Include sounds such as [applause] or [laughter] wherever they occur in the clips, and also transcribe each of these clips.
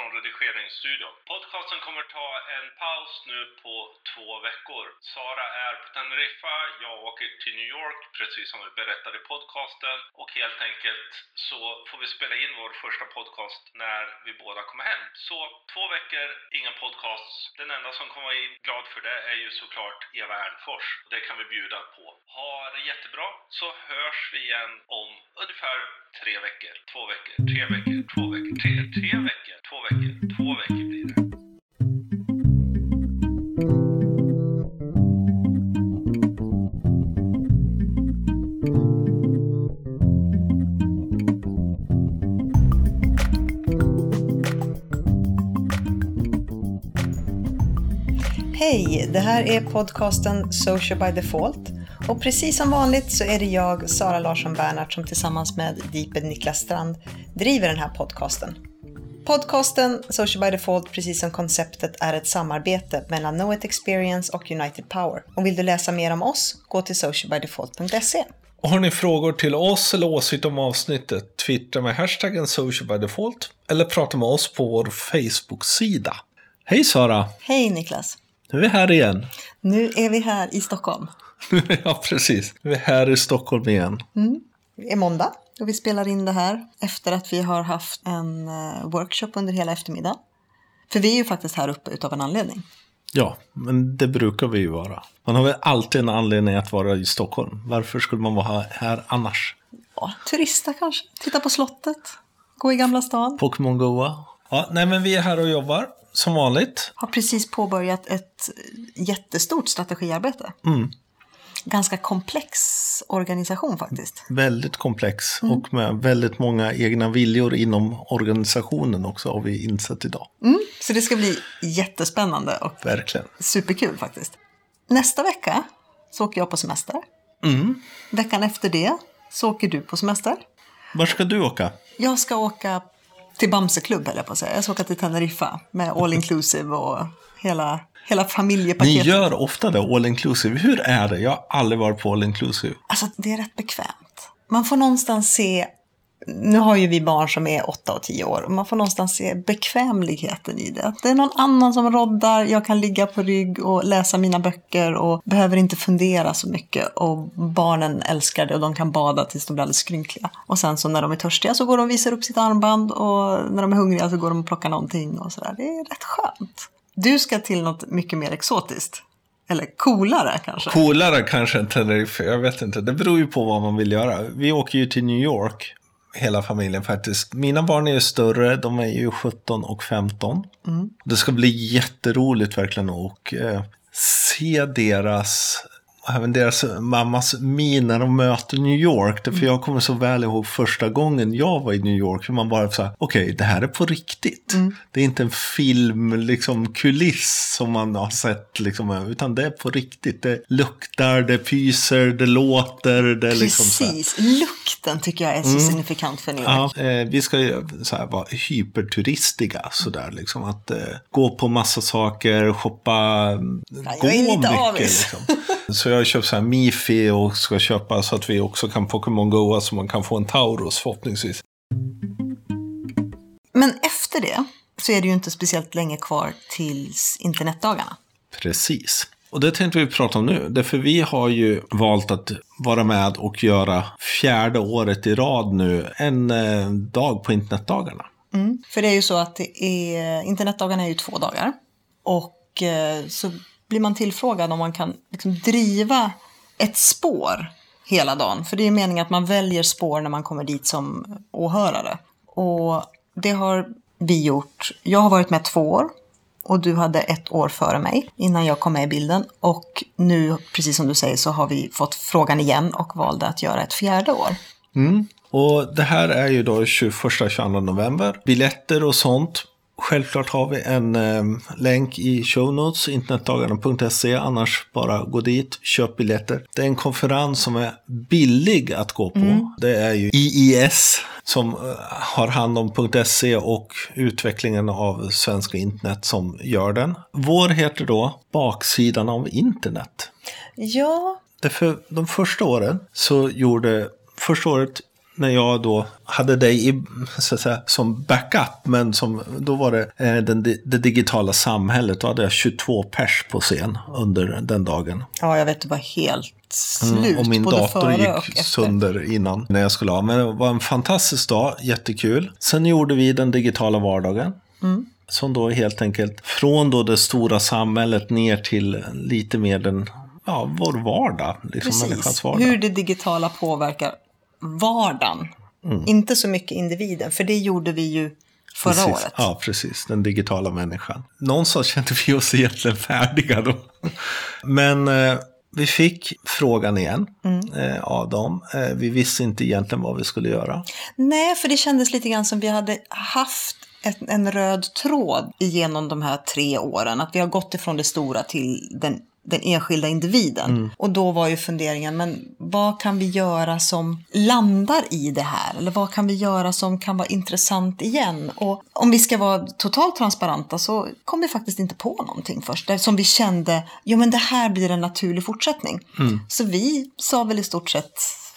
från redigeringsstudion. Podcasten kommer ta en paus nu på två veckor. Sara är på Teneriffa, jag åker till New York, precis som vi berättade i podcasten. Och helt enkelt så får vi spela in vår första podcast när vi båda kommer hem. Så två veckor, inga podcasts. Den enda som kommer vara glad för det är ju såklart Eva Ernfors. Det kan vi bjuda på. Ha det jättebra, så hörs vi igen om ungefär tre veckor. Två veckor, tre veckor, två veckor, tre, tre veckor, två veckor, två veckor blir det. Hej! Det här är podcasten Social by Default. Och precis som vanligt så är det jag, Sara Larsson Bernhardt, som tillsammans med Deeped Niklas Strand driver den här podcasten. Podcasten Social by Default, precis som konceptet, är ett samarbete mellan Know It Experience och United Power. Och vill du läsa mer om oss, gå till socialbydefault.se. Har ni frågor till oss eller åsikter om avsnittet, twittra med hashtaggen socialbydefault eller prata med oss på vår Facebook-sida. Hej Sara! Hej Niklas! Nu är vi här igen. Nu är vi här i Stockholm. [laughs] ja, precis. Nu är vi här i Stockholm igen. Det är måndag och vi spelar in det här efter att vi har haft en eh, workshop under hela eftermiddagen. För vi är ju faktiskt här uppe utav en anledning. Ja, men det brukar vi ju vara. Man har väl alltid en anledning att vara i Stockholm. Varför skulle man vara här annars? Ja, turista kanske, titta på slottet, gå i Gamla stan. Pokémon Goa? Ja, nej men vi är här och jobbar som vanligt. Har precis påbörjat ett jättestort strategiarbete. Mm. Ganska komplex organisation faktiskt. Väldigt komplex och med väldigt många egna viljor inom organisationen också har vi insett idag. Mm, så det ska bli jättespännande och Verkligen. superkul faktiskt. Nästa vecka så åker jag på semester. Mm. Veckan efter det så åker du på semester. Var ska du åka? Jag ska åka till Bamseklubb höll jag på att säga. Jag ska åka till Teneriffa med all inclusive och hela, hela Ni familjepaketet. gör ofta det, all inclusive. Hur är det? Jag har aldrig varit på all inclusive. Alltså det är rätt bekvämt. Man får någonstans se, nu har ju vi barn som är 8 och 10 år, och man får någonstans se bekvämligheten i det. Att det är någon annan som roddar, jag kan ligga på rygg och läsa mina böcker och behöver inte fundera så mycket. Och barnen älskar det och de kan bada tills de blir alldeles skrynkliga. Och sen så när de är törstiga så går de och visar upp sitt armband och när de är hungriga så går de och plockar någonting och sådär. Det är rätt skönt. Du ska till något mycket mer exotiskt. Eller coolare kanske. Coolare kanske än Tenerife, jag vet inte. Det beror ju på vad man vill göra. Vi åker ju till New York, hela familjen faktiskt. Mina barn är ju större, de är ju 17 och 15. Det ska bli jätteroligt verkligen att eh, se deras Även deras mammas min när de möter New York. För jag kommer så väl ihåg första gången jag var i New York. Hur man bara sa, okej det här är på riktigt. Det är inte en film, liksom kuliss som man har sett. Liksom, utan det är på riktigt. Det luktar, det pyser, det låter. Det liksom. Precis, lukten tycker jag är så signifikant för New York. Ja, eh, vi ska ju så här, vara hyperturistiga sådär liksom. Att eh, gå på massa saker, shoppa, gå jag är lite mycket avis. liksom. [laughs] Så jag har köpt så här Mifi och ska köpa så att vi också kan Pokémon Goa så man kan få en Tauros förhoppningsvis. Men efter det så är det ju inte speciellt länge kvar tills internetdagarna. Precis. Och det tänkte vi prata om nu. Därför vi har ju valt att vara med och göra fjärde året i rad nu en eh, dag på internetdagarna. För det är ju så att är, internetdagarna är ju två dagar. Och eh, så blir man tillfrågad om man kan liksom driva ett spår hela dagen. För det är meningen att man väljer spår när man kommer dit som åhörare. Och det har vi gjort. Jag har varit med två år. Och du hade ett år före mig innan jag kom med i bilden. Och nu, precis som du säger, så har vi fått frågan igen och valde att göra ett fjärde år. Mm. Och det här är ju då 21-22 november. Biljetter och sånt. Självklart har vi en eh, länk i show notes, internetdagarna.se. Annars bara gå dit, köp biljetter. Det är en konferens som är billig att gå på. Det är ju IIS som eh, har hand om .se och utvecklingen av svenska internet som gör den. Vår heter då Baksidan av internet. Ja, Därför de första åren så gjorde, första året när jag då hade dig i, så att säga, som backup, men som, då var det eh, den, det digitala samhället. Då hade jag 22 pers på scen under den dagen. Ja, jag vet, det var helt slut. Mm, och min både dator gick sönder innan när jag skulle ha. Men det var en fantastisk dag, jättekul. Sen gjorde vi den digitala vardagen. Mm. Som då helt enkelt från då det stora samhället ner till lite mer den, ja, vår vardag. Liksom Precis, vardag. hur det digitala påverkar vardagen. Inte så mycket individen, för det gjorde vi ju förra Mm. Precis. året. Ja, precis. Den digitala människan. Någonstans kände vi oss egentligen [laughs] färdiga då. Men eh, vi fick frågan igen Mm. eh, av dem. Eh, vi visste inte egentligen vad vi skulle göra. Nej, för det kändes lite grann som vi hade haft ett, en röd tråd genom de här tre åren. Att vi har gått ifrån det stora till den, den enskilda individen. Och då var ju funderingen, men vad kan vi göra som landar i det här? Eller vad kan vi göra som kan vara intressant igen? Och om vi ska vara totalt transparenta så kom vi faktiskt inte på någonting först. Som vi kände, jo men det här blir en naturlig fortsättning. Så vi sa väl i stort sett,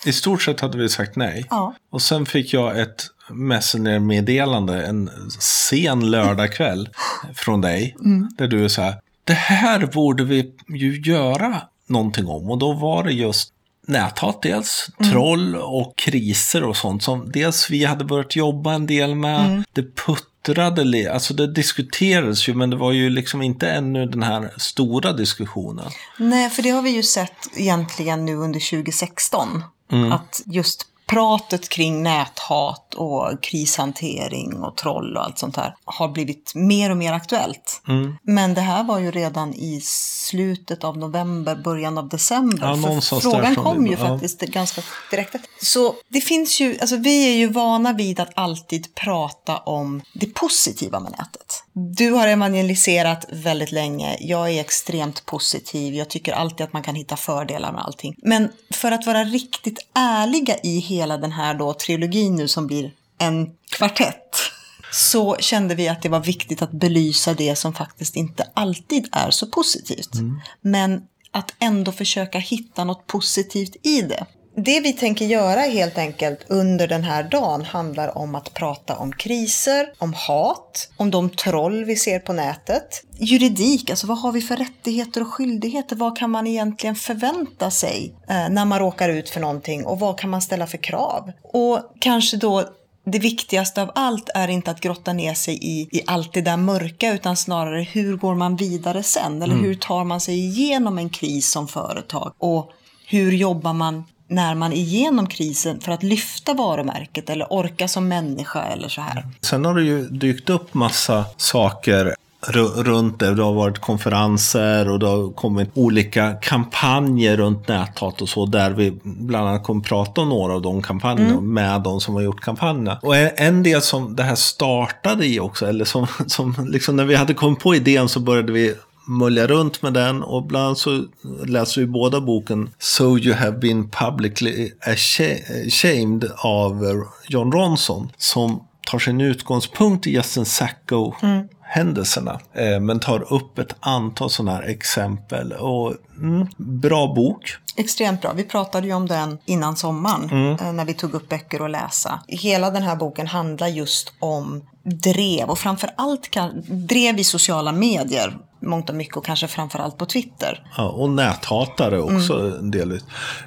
I stort sett hade vi sagt nej. ja. Och sen fick jag ett Messenger-meddelande en sen lördagkväll [gasps] från dig. Där du är så här, det här borde vi ju göra någonting om. Och då var det just näthat dels, troll och kriser och sånt som dels vi hade börjat jobba en del med. Det puttrade, alltså det diskuterades ju men det var ju liksom inte ännu den här stora diskussionen. Nej, för det har vi ju sett egentligen nu under 2016. Mm. Att just pratet kring näthat och krishantering och troll och allt sånt här har blivit mer och mer aktuellt. Mm. Men det här var ju redan i slutet av november, början av december. Ja, för frågan kom ju ja. faktiskt ganska direkt. Så det finns ju, alltså vi är ju vana vid att alltid prata om det positiva med nätet. Du har evangeliserat väldigt länge. Jag är extremt positiv. Jag tycker alltid att man kan hitta fördelar med allting. Men för att vara riktigt ärliga i hela den här då trilogin nu som blir en kvartett så kände vi att det var viktigt att belysa det som faktiskt inte alltid är så positivt. Men att ändå försöka hitta något positivt i det. Det vi tänker göra helt enkelt under den här dagen handlar om att prata om kriser, om hat, om de troll vi ser på nätet. Juridik, alltså vad har vi för rättigheter och skyldigheter? Vad kan man egentligen förvänta sig eh, när man råkar ut för någonting och vad kan man ställa för krav? Och kanske då det viktigaste av allt är inte att grotta ner sig i, i allt det där mörka utan snarare hur går man vidare sen? Eller hur tar man sig igenom en kris som företag? Och hur jobbar man när man är igenom krisen för att lyfta varumärket eller orka som människa eller så här? Sen har det ju dykt upp massa saker ru- runt det. Det har varit konferenser och det har kommit olika kampanjer runt näthat och så. Där vi bland annat kommer prata om några av de kampanjerna med de som har gjort kampanjerna. Och en- en del som det här startade i också, eller som, som liksom när vi hade kommit på idén så började vi mulja runt med den och bland annat så läser vi båda boken So You Have Been Publicly Ashamed av John Ronson som tar sin utgångspunkt i Justin Sacco händelserna. Eh, men tar upp ett antal sådana här exempel. Och, mm, bra bok. Extremt bra. Vi pratade ju om den innan sommaren eh, när vi tog upp böcker att läsa. Hela den här boken handlar just om drev och framför allt kan, drev i sociala medier. Mångt och mycket och kanske framför allt på Twitter. Ja, och näthatare också en del.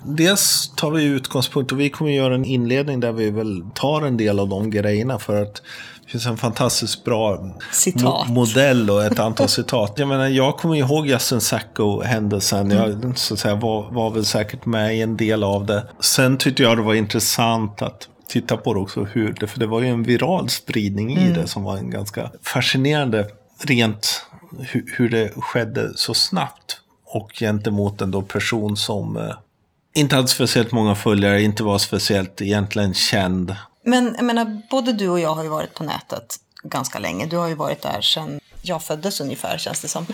Dels tar vi utgångspunkt och vi kommer göra en inledning där vi väl tar en del av de grejerna för att det finns en fantastiskt bra Citat. modell och ett antal citat. Jag menar, jag kommer ihåg Justin Sacco-händelsen. Jag så att säga, var, var väl säkert med i en del av det. Sen tyckte jag det var intressant att titta på det också, hur det, för det var ju en viral spridning i det som var en ganska fascinerande rent hur, hur det skedde så snabbt. Och gentemot en då person som eh, inte hade speciellt många följare, inte var speciellt egentligen känd. Men jag menar, både du och jag har ju varit på nätet ganska länge. Du har ju varit där sedan jag föddes ungefär, känns det som.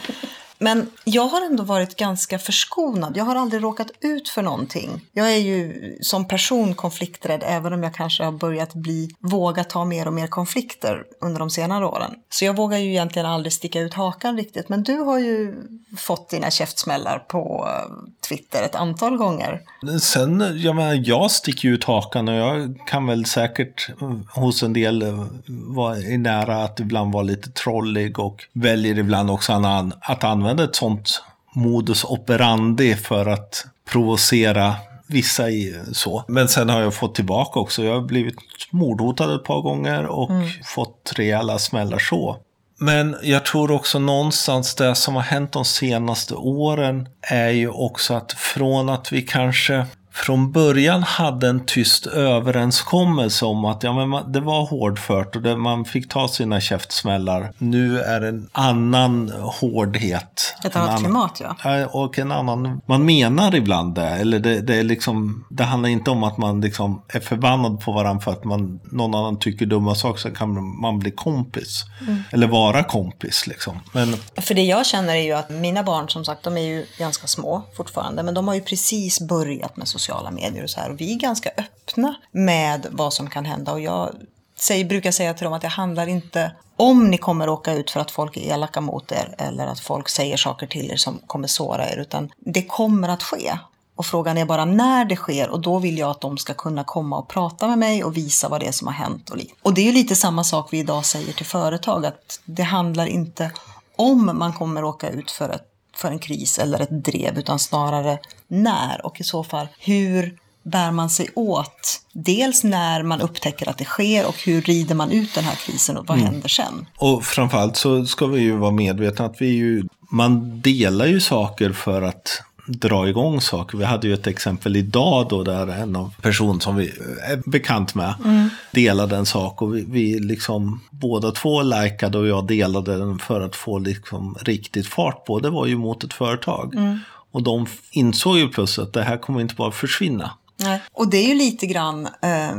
Men jag har ändå varit ganska förskonad. Jag har aldrig råkat ut för någonting. Jag är ju som person konflikträdd, även om jag kanske har börjat bli, våga ta mer och mer konflikter under de senare åren. Så jag vågar ju egentligen aldrig sticka ut hakan riktigt. Men du har ju fått dina käftsmällar på eh, Twitter ett antal gånger. Sen, jag menar, jag sticker ut hakan och jag kan väl säkert eh, hos en del eh, vara nära att ibland vara lite trollig och väljer ibland också att använda ett sånt modus operandi för att provocera vissa i så. Men sen har jag fått tillbaka också. Jag har blivit mordhotad ett par gånger och mm. fått rejäla smällar så. Men jag tror också någonstans det som har hänt de senaste åren är ju också att från att vi kanske från början hade en tyst överenskommelse om att ja, men det var hårdfört och det, man fick ta sina käftsmällar. Nu är det en annan hårdhet. Ett annat klimat ja. Och en annan, man menar ibland det. Eller det, det, är liksom, det handlar inte om att man liksom är förbannad på varandra för att man, någon annan tycker dumma saker. Så kan man bli kompis. Mm. Eller vara kompis liksom. Men... För det jag känner är ju att mina barn som sagt, de är ju ganska små fortfarande. Men de har ju precis börjat med sociala medier och så här. Och vi är ganska öppna med vad som kan hända. Och jag säger, brukar säga till dem att det handlar inte om ni kommer åka ut för att folk är elaka mot er eller att folk säger saker till er som kommer såra er, utan det kommer att ske. Och frågan är bara när det sker och då vill jag att de ska kunna komma och prata med mig och visa vad det är som har hänt. Och, och det är ju lite samma sak vi idag säger till företag, att det handlar inte om man kommer åka ut för ett för en kris eller ett drev, utan snarare när och i så fall hur bär man sig åt? Dels när man upptäcker att det sker och hur rider man ut den här krisen och vad mm. händer sen? Och framförallt så ska vi ju vara medvetna att vi ju, man delar ju saker för att dra igång saker. Vi hade ju ett exempel idag då där en av person som vi är bekant med mm. delade en sak och vi, vi liksom båda två likade och jag delade den för att få liksom riktigt fart på. Det var ju mot ett företag. Mm. Och de insåg ju plötsligt att det här kommer inte bara försvinna. Nej. Och det är ju lite grann eh,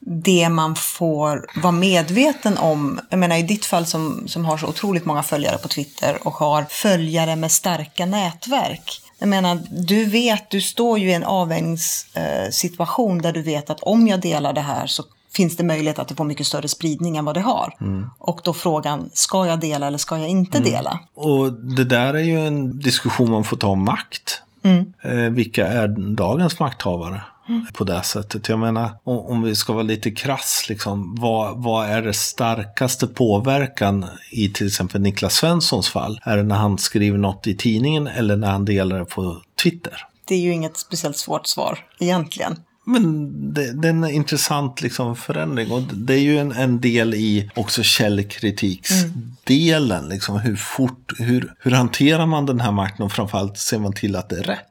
det man får vara medveten om. Jag menar i ditt fall som, som har så otroligt många följare på Twitter och har följare med starka nätverk. Jag menar, du vet, du står ju i en avvägningssituation där du vet att om jag delar det här så finns det möjlighet att det får mycket större spridning än vad det har. Mm. Och då frågan, ska jag dela eller ska jag inte mm. dela? Och det där är ju en diskussion man får ta om makt. Mm. Eh, vilka är dagens makthavare? Mm. På det sättet. Jag menar, om, om, vi ska vara lite krass, liksom, vad, vad är det starkaste påverkan i till exempel Niklas Svenssons fall? Är det när han skriver något i tidningen eller när han delar det på Twitter? Det är ju inget speciellt svårt svar egentligen. Men det, det, är en intressant liksom förändring och det är ju en, en del i också källkritiksdelen. Mm. Liksom hur, fort, hur, hur hanterar man den här makten och framförallt ser man till att det är rätt?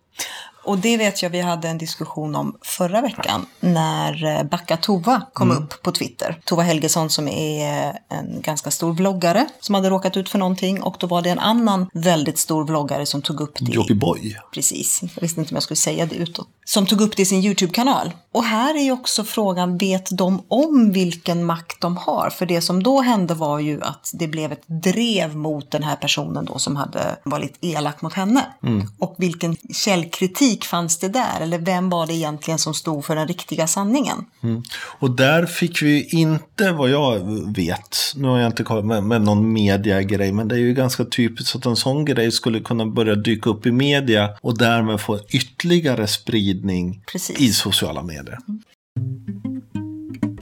Och det vet jag vi hade en diskussion om förra veckan när eh, Backa Tova kom mm. upp på Twitter. Tova Helgesson som är en ganska stor vloggare som hade råkat ut för någonting och då var det en annan väldigt stor vloggare som tog upp det. Jockiboi. Precis, jag visste inte om jag skulle säga det utåt. Som tog upp det i sin YouTube-kanal. Och här är ju också frågan, vet de om vilken makt de har? För det som då hände var ju att det blev ett drev mot den här personen då som hade varit elak mot henne. Mm. Och vilken källkritik fanns det där? Eller vem var det egentligen som stod för den riktiga sanningen? Mm. Och där fick vi inte, vad jag vet, nu har jag inte kommit med, med någon mediagrej, men det är ju ganska typiskt att en sån grej skulle kunna börja dyka upp i media och därmed få ytterligare spridning Precis. i sociala medier. Mm.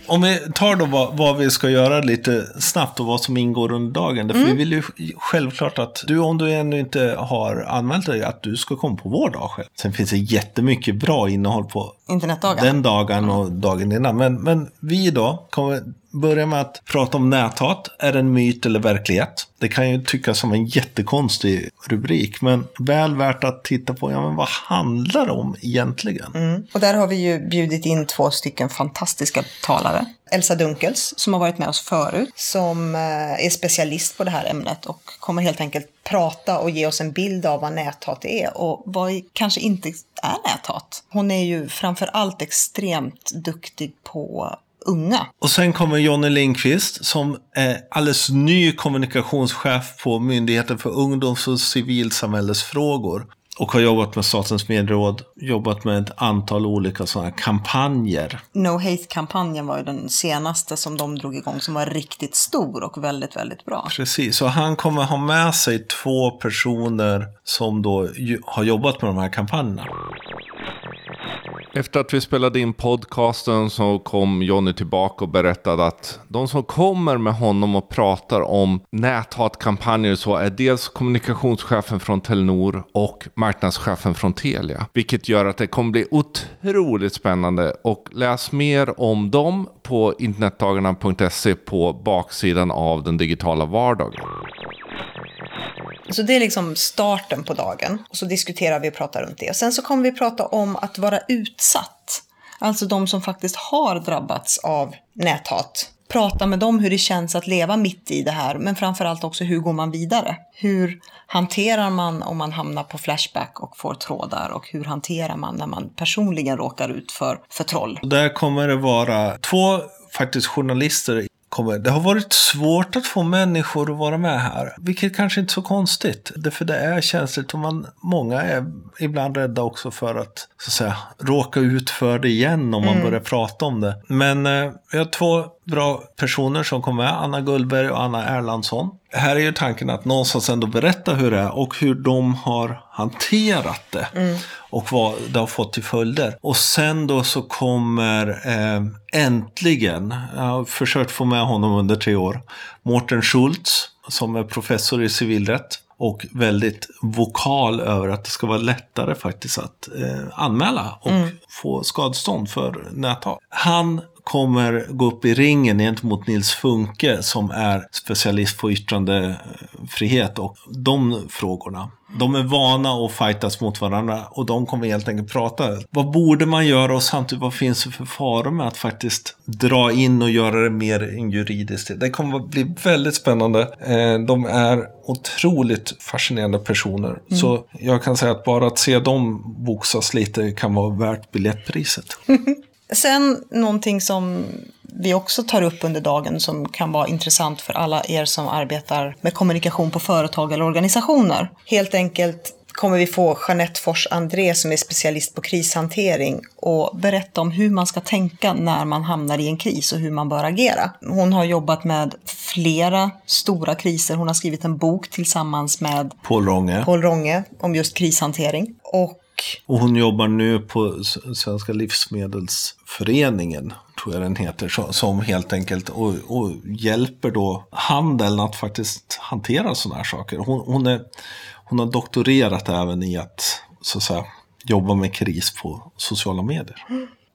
Om vi tar då vad, vad, vi ska göra lite snabbt och vad som ingår under dagen. Mm. För vi vill ju självklart att du, om du ännu inte har anmält dig, att du ska komma på vår dag själv. Sen finns det jättemycket bra innehåll på Internetdagen. den dagen och dagen innan. Men, men vi idag kommer börja med att prata om näthat. Är det en myt eller verklighet? Det kan ju tyckas som en jättekonstig rubrik, men väl värt att titta på. Ja, men vad handlar det om egentligen? Mm. Och där har vi ju bjudit in två stycken fantastiska talare. Elsa Dunkels, som har varit med oss förut, som eh, är specialist på det här ämnet och kommer helt enkelt prata och ge oss en bild av vad näthat är och vad kanske inte är näthat. Hon är ju framför allt extremt duktig på unga. Och sen kommer Jonny Lindqvist som är alldeles ny kommunikationschef på Myndigheten för ungdoms och civilsamhällesfrågor. Och har jobbat med Statens medieråd, jobbat med ett antal olika sådana kampanjer. No Hate-kampanjen var ju den senaste som de drog igång som var riktigt stor och väldigt, väldigt bra. Precis, och han kommer ha med sig två personer som då har jobbat med de här kampanjerna. Efter att vi spelade in podcasten så kom Jonny tillbaka och berättade att de som kommer med honom och pratar om näthatkampanjer så är dels kommunikationschefen från Telenor och marknadschefen från Telia. Vilket gör att det kommer bli otroligt spännande och läs mer om dem på internetdagarna.se på baksidan av den digitala vardagen. Så det är liksom starten på dagen. Och så diskuterar vi och pratar runt det. Sen så kommer vi prata om att vara utsatt. Alltså de som faktiskt har drabbats av näthat. Prata med dem hur det känns att leva mitt i det här. Men framförallt också hur går man vidare? Hur hanterar man om man hamnar på Flashback och får trådar? Och hur hanterar man när man personligen råkar ut för, för troll? Där kommer det vara två faktiskt journalister kommer. Det har varit svårt att få människor att vara med här. Vilket kanske inte är så konstigt. För det är känsligt och man, många är ibland rädda också för att, så att säga, råka ut för det igen om man mm. börjar prata om det. Men eh, vi har två bra personer som kommer med. Anna Gullberg och Anna Erlandsson. Här är ju tanken att någonstans ändå berätta hur det är och hur de har hanterat det. Mm. Och vad det har fått till följder. Och sen då så kommer eh, äntligen, jag har försökt få med honom under tre år, Mårten Schultz som är professor i civilrätt och väldigt vokal över att det ska vara lättare faktiskt att eh, anmäla och mm. få skadestånd för näthat. Han kommer gå upp i ringen gentemot Nils Funke som är specialist på yttrandefrihet och de frågorna. De är vana att fightas mot varandra och de kommer helt enkelt prata. Vad borde man göra och samtidigt vad finns det för faror med att faktiskt dra in och göra det mer juridiskt? Det kommer att bli väldigt spännande. Eh, de är otroligt fascinerande personer. Mm. Så jag kan säga att bara att se dem boxas lite kan vara värt biljettpriset. [laughs] Sen någonting som vi också tar upp under dagen som kan vara intressant för alla er som arbetar med kommunikation på företag eller organisationer. Helt enkelt kommer vi få Jeanette Fors André som är specialist på krishantering och berätta om hur man ska tänka när man hamnar i en kris och hur man bör agera. Hon har jobbat med flera stora kriser. Hon har skrivit en bok tillsammans med Paul Ronge, Paul Ronge om just krishantering. Och och hon jobbar nu på Svenska Livsmedelsföreningen, tror jag den heter, som helt enkelt och, och hjälper då handeln att faktiskt hantera sådana här saker. Hon, hon, är, hon har doktorerat även i att, så att säga, jobba med kris på sociala medier.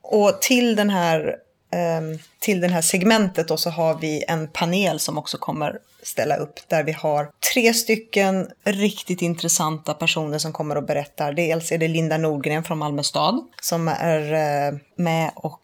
Och till den här Ehm, till det här segmentet då så har vi en panel som också kommer ställa upp där vi har tre stycken riktigt intressanta personer som kommer och berättar. Dels är det Linda Nordgren från Malmö stad som är eh, med och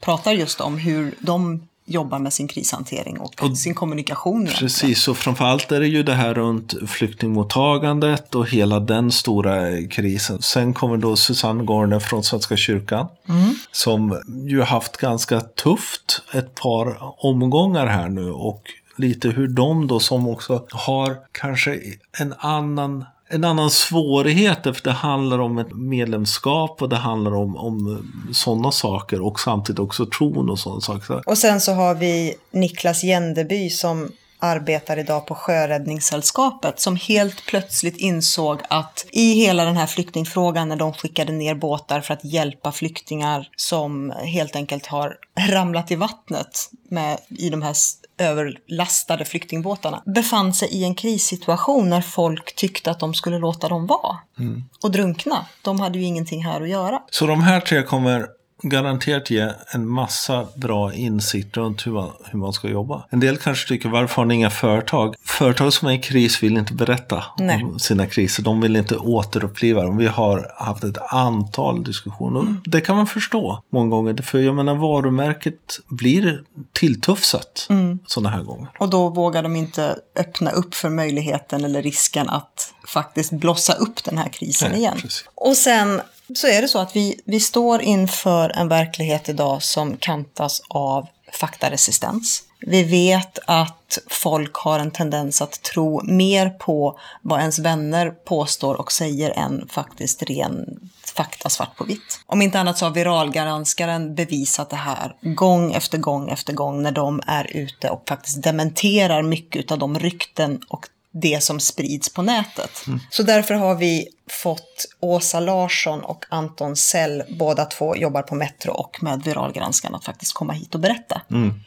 pratar just om hur de jobbar med sin krishantering och, och sin kommunikation. Precis, och framförallt är det ju det här runt flyktingmottagandet och hela den stora krisen. Sen kommer då Susanne Gorner från Svenska kyrkan mm. som ju haft ganska tufft ett par omgångar här nu och lite hur de då som också har kanske en annan en annan svårighet för det handlar om ett medlemskap och det handlar om, om sådana saker och samtidigt också tron och sådana saker. Och sen så har vi Niklas Jändeby som arbetar idag på Sjöräddningssällskapet som helt plötsligt insåg att i hela den här flyktingfrågan när de skickade ner båtar för att hjälpa flyktingar som helt enkelt har ramlat i vattnet med, i de här överlastade flyktingbåtarna befann sig i en krissituation när folk tyckte att de skulle låta dem vara mm. och drunkna. De hade ju ingenting här att göra. Så de här tre kommer garanterat ge en massa bra insikt runt hur man, hur man ska jobba. En del kanske tycker, varför har ni inga företag? Företag som är i kris vill inte berätta Nej. om sina kriser. De vill inte återuppliva dem. Vi har haft ett antal diskussioner. Mm. Det kan man förstå många gånger. För jag menar, varumärket blir tilltufsat mm. sådana här gånger. Och då vågar de inte öppna upp för möjligheten eller risken att faktiskt blossa upp den här krisen Nej, igen. Precis. Och sen så är det så att vi, vi står inför en verklighet idag som kantas av faktaresistens. Vi vet att folk har en tendens att tro mer på vad ens vänner påstår och säger än faktiskt ren fakta svart på vitt. Om inte annat så har viralgranskaren bevisat det här gång efter gång efter gång när de är ute och faktiskt dementerar mycket av de rykten och det som sprids på nätet. Mm. Så därför har vi fått Åsa Larsson och Anton Sell, båda två jobbar på Metro och med viralgranskarna, att faktiskt komma hit och berätta. Mm.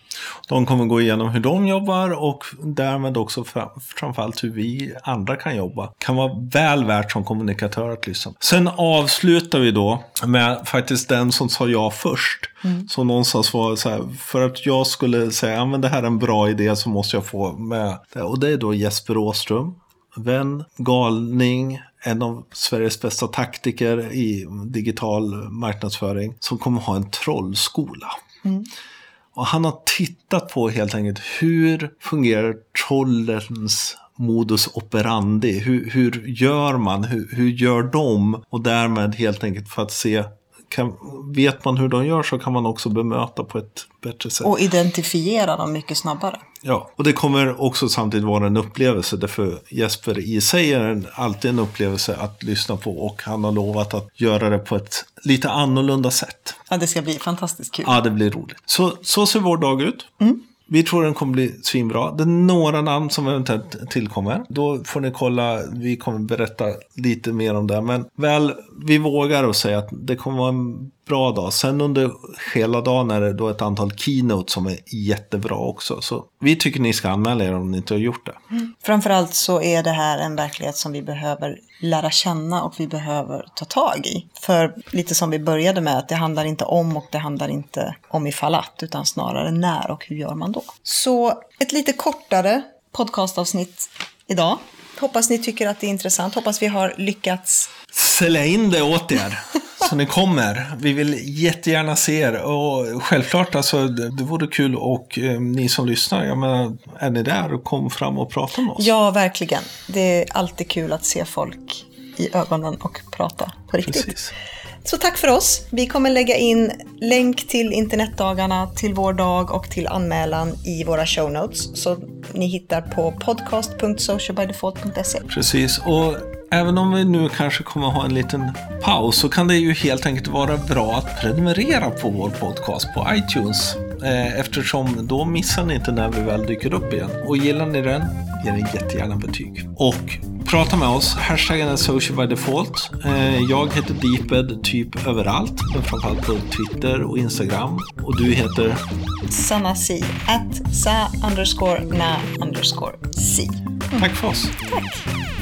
De kommer gå igenom hur de jobbar och därmed också framförallt hur vi andra kan jobba. Kan vara väl värt som kommunikatör att lyssna. Sen avslutar vi då med faktiskt den som sa ja först. Mm. Som någonstans var så här, för att jag skulle säga, ja men det här är en bra idé så måste jag få med det. Och det är då Jesper Åström. Vän, galning, en av Sveriges bästa taktiker i digital marknadsföring som kommer ha en trollskola. Mm. Och han har tittat på helt enkelt hur fungerar trollens modus operandi? Hur, hur gör man? Hur, hur gör de? Och därmed helt enkelt för att se kan, vet man hur de gör så kan man också bemöta på ett bättre sätt. Och identifiera dem mycket snabbare. Ja, och det kommer också samtidigt vara en upplevelse. Därför Jesper i sig är alltid en upplevelse att lyssna på. Och han har lovat att göra det på ett lite annorlunda sätt. Ja, det ska bli fantastiskt kul. Ja, det blir roligt. Så, så ser vår dag ut. Mm. Vi tror den kommer bli svinbra. Det är några namn som eventuellt tillkommer. Då får ni kolla, vi kommer berätta lite mer om det. Men väl, vi vågar att säga att det kommer vara en bra dag. Sen under hela dagen är det då ett antal keynote som är jättebra också. Så vi tycker ni ska anmäla er om ni inte har gjort det. Mm. Framförallt så är det här en verklighet som vi behöver lära känna och vi behöver ta tag i. För lite som vi började med, att det handlar inte om och det handlar inte om ifall att, utan snarare när och hur gör man då. Så ett lite kortare podcastavsnitt idag. Hoppas ni tycker att det är intressant. Hoppas vi har lyckats sälja in det åt er. [laughs] så ni kommer. Vi vill jättegärna se er. Och självklart, alltså, det vore kul och eh, ni som lyssnar, jag menar, är ni där, kom fram och prata med oss. Ja, verkligen. Det är alltid kul att se folk i ögonen och prata på riktigt. Precis. Så tack för oss. Vi kommer lägga in länk till internetdagarna, till vår dag och till anmälan i våra show notes. Så ni hittar på podcast.socialbydefault.se. Precis, och även om vi nu kanske kommer ha en liten paus så kan det ju helt enkelt vara bra att prenumerera på vår podcast på iTunes. Eh, eftersom då missar ni inte när vi väl dyker upp igen. Och gillar ni den, ge den jättegärna betyg. Och prata med oss. Hashtaggen är social by default. Eh, jag heter Deeped typ överallt. Men framförallt på Twitter och Instagram. Och du heter? Sanna Si. At sa underscore na underscore si. Tack för oss. Tack.